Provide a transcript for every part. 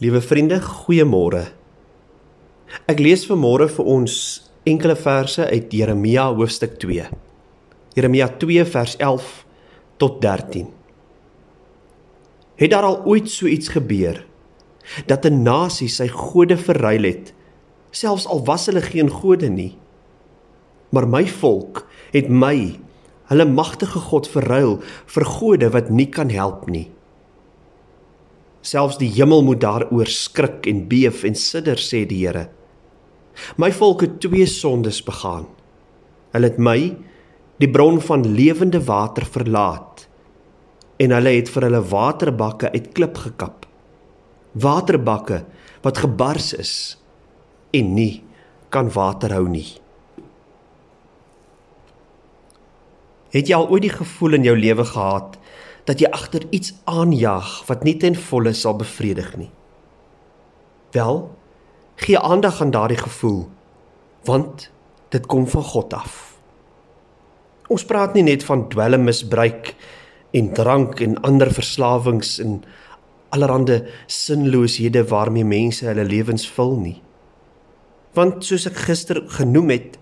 Liewe vriende, goeiemôre. Ek lees vanmôre vir ons enkele verse uit Jeremia hoofstuk 2. Jeremia 2 vers 11 tot 13. Het daar al ooit so iets gebeur dat 'n nasie sy gode verruil het, selfs al was hulle geen gode nie? Maar my volk het my, hulle magtige God verruil vir gode wat nie kan help nie. Selfs die hemel moet daaroor skrik en beef en sidder sê die Here. My volk het twee sondes begaan. Hulle het my, die bron van lewende water verlaat en hulle het vir hulle waterbakke uit klip gekap. Waterbakke wat gebars is en nie kan water hou nie. Het jy al ooit die gevoel in jou lewe gehad dat jy agter iets aanjaag wat nie ten volle sal bevredig nie. Wel, gee aandag aan daardie gevoel want dit kom van God af. Ons praat nie net van dwelmmisbruik en drank en ander verslawings en allerlei sinlooshede waarmee mense hulle lewens vul nie. Want soos ek gister genoem het,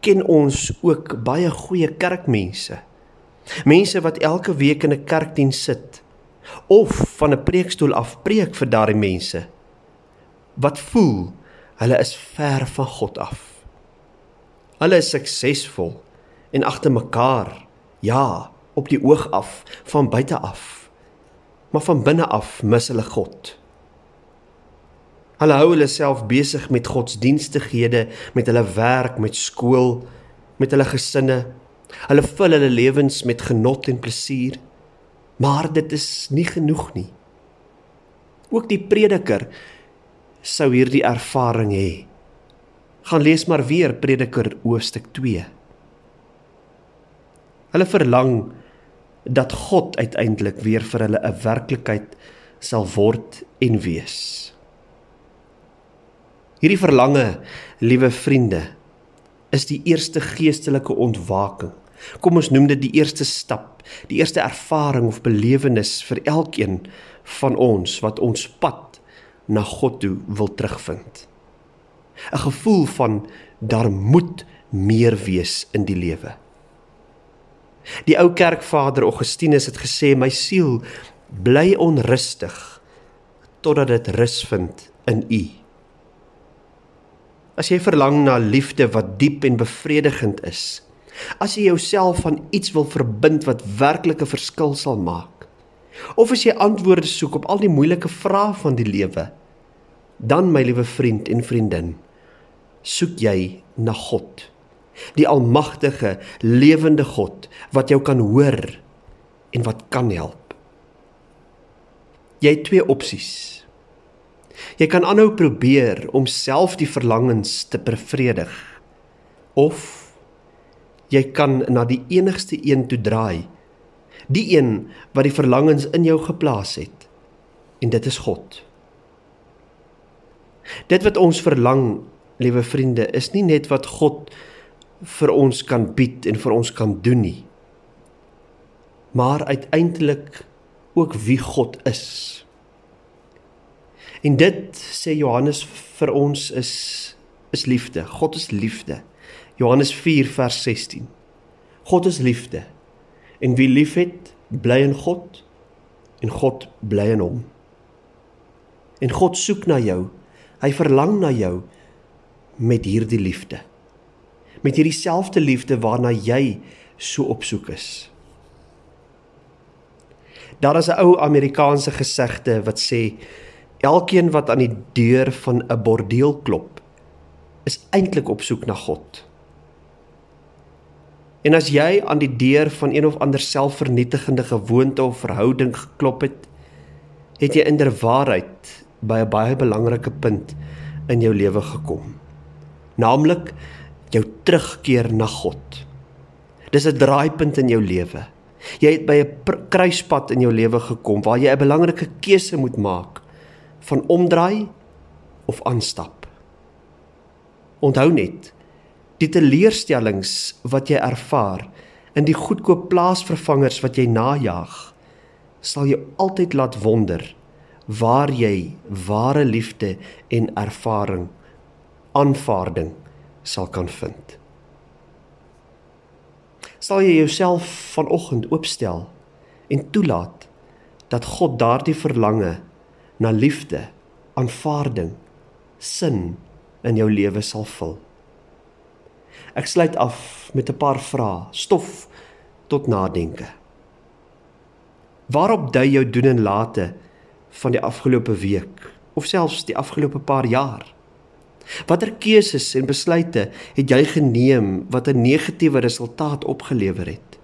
ken ons ook baie goeie kerkmense Mense wat elke week in 'n kerkdiens sit of van 'n preekstoel af preek vir daardie mense wat voel hulle is ver van God af. Hulle is suksesvol en agter mekaar. Ja, op die oog af, van buite af. Maar van binne af mis hulle God. Hulle hou hulle self besig met godsdienstighede, met hulle werk, met skool, met hulle gesinne, Hulle vul hulle lewens met genot en plesier, maar dit is nie genoeg nie. Ook die prediker sou hierdie ervaring hê. Gaan lees maar weer Prediker hoofstuk 2. Hulle verlang dat God uiteindelik weer vir hulle 'n werklikheid sal word en wees. Hierdie verlange, liewe vriende, is die eerste geestelike ontwaking. Kom ons noem dit die eerste stap, die eerste ervaring of belewenis vir elkeen van ons wat ons pad na God toe wil terugvind. 'n Gevoel van daar moet meer wees in die lewe. Die ou kerkvader Augustinus het gesê my siel bly onrustig totdat dit rus vind in U. As jy verlang na liefde wat diep en bevredigend is, as jy jouself van iets wil verbind wat werklik 'n verskil sal maak, of as jy antwoorde soek op al die moeilike vrae van die lewe, dan my liewe vriend en vriendin, soek jy na God, die almagtige, lewende God wat jou kan hoor en wat kan help. Jy het twee opsies. Jy kan aanhou probeer om self die verlangens te bevredig of jy kan na die enigste een toe draai. Die een wat die verlangens in jou geplaas het. En dit is God. Dit wat ons verlang, liewe vriende, is nie net wat God vir ons kan bied en vir ons kan doen nie. Maar uiteindelik ook wie God is. En dit sê Johannes vir ons is is liefde. God is liefde. Johannes 4 vers 16. God is liefde. En wie liefhet, bly in God en God bly in hom. En God soek na jou. Hy verlang na jou met hierdie liefde. Met hierdie selfde liefde waarna jy so op soek is. Daar is 'n ou Amerikaanse gesegde wat sê Elkeen wat aan die deur van 'n bordeel klop, is eintlik op soek na God. En as jy aan die deur van een of ander selfvernietigende gewoonte of verhouding geklop het, het jy inderwaarheid by 'n baie belangrike punt in jou lewe gekom. Naamlik jou terugkeer na God. Dis 'n draaipunt in jou lewe. Jy het by 'n kruispunt in jou lewe gekom waar jy 'n belangrike keuse moet maak van omdraai of aanstap. Onthou net, die teleurstellings wat jy ervaar in die goedkoop plaasvervangers wat jy najag, sal jou altyd laat wonder waar jy ware liefde en ervaring aanvaarding sal kan vind. Sal jy jouself vanoggend oopstel en toelaat dat God daardie verlange na liefde, aanvaarding, sin in jou lewe sal vul. Ek sluit af met 'n paar vrae, stof tot nadenke. Waarop dui jou doen en late van die afgelope week of selfs die afgelope paar jaar? Watter keuses en besluite het jy geneem wat 'n negatiewe resultaat opgelewer het?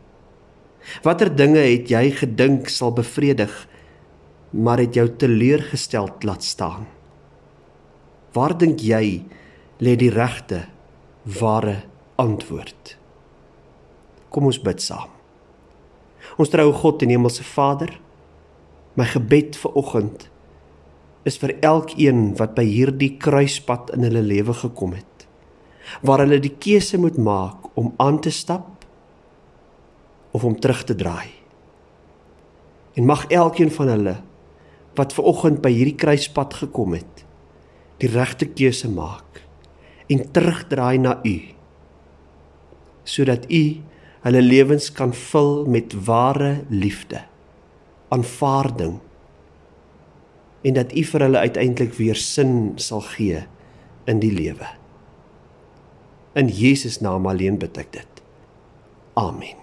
Watter dinge het jy gedink sal bevredig, maar het jou teleurgesteld laat staan? Waar dink jy lê die regte ware antwoord? Kom ons bid saam. Ons trou God en Hemelse Vader. My gebed vir oggend is vir elkeen wat by hierdie kruispunt in hulle lewe gekom het waar hulle die keuse moet maak om aan te stap of om terug te draai. En mag elkeen van hulle wat ver oggend by hierdie kruispunt gekom het, die regte keuse maak en terugdraai na U sodat U hulle lewens kan vul met ware liefde, aanvaarding en dat U vir hulle uiteindelik weer sin sal gee in die lewe. In Jesus naam alleen bid ek dit. Amen.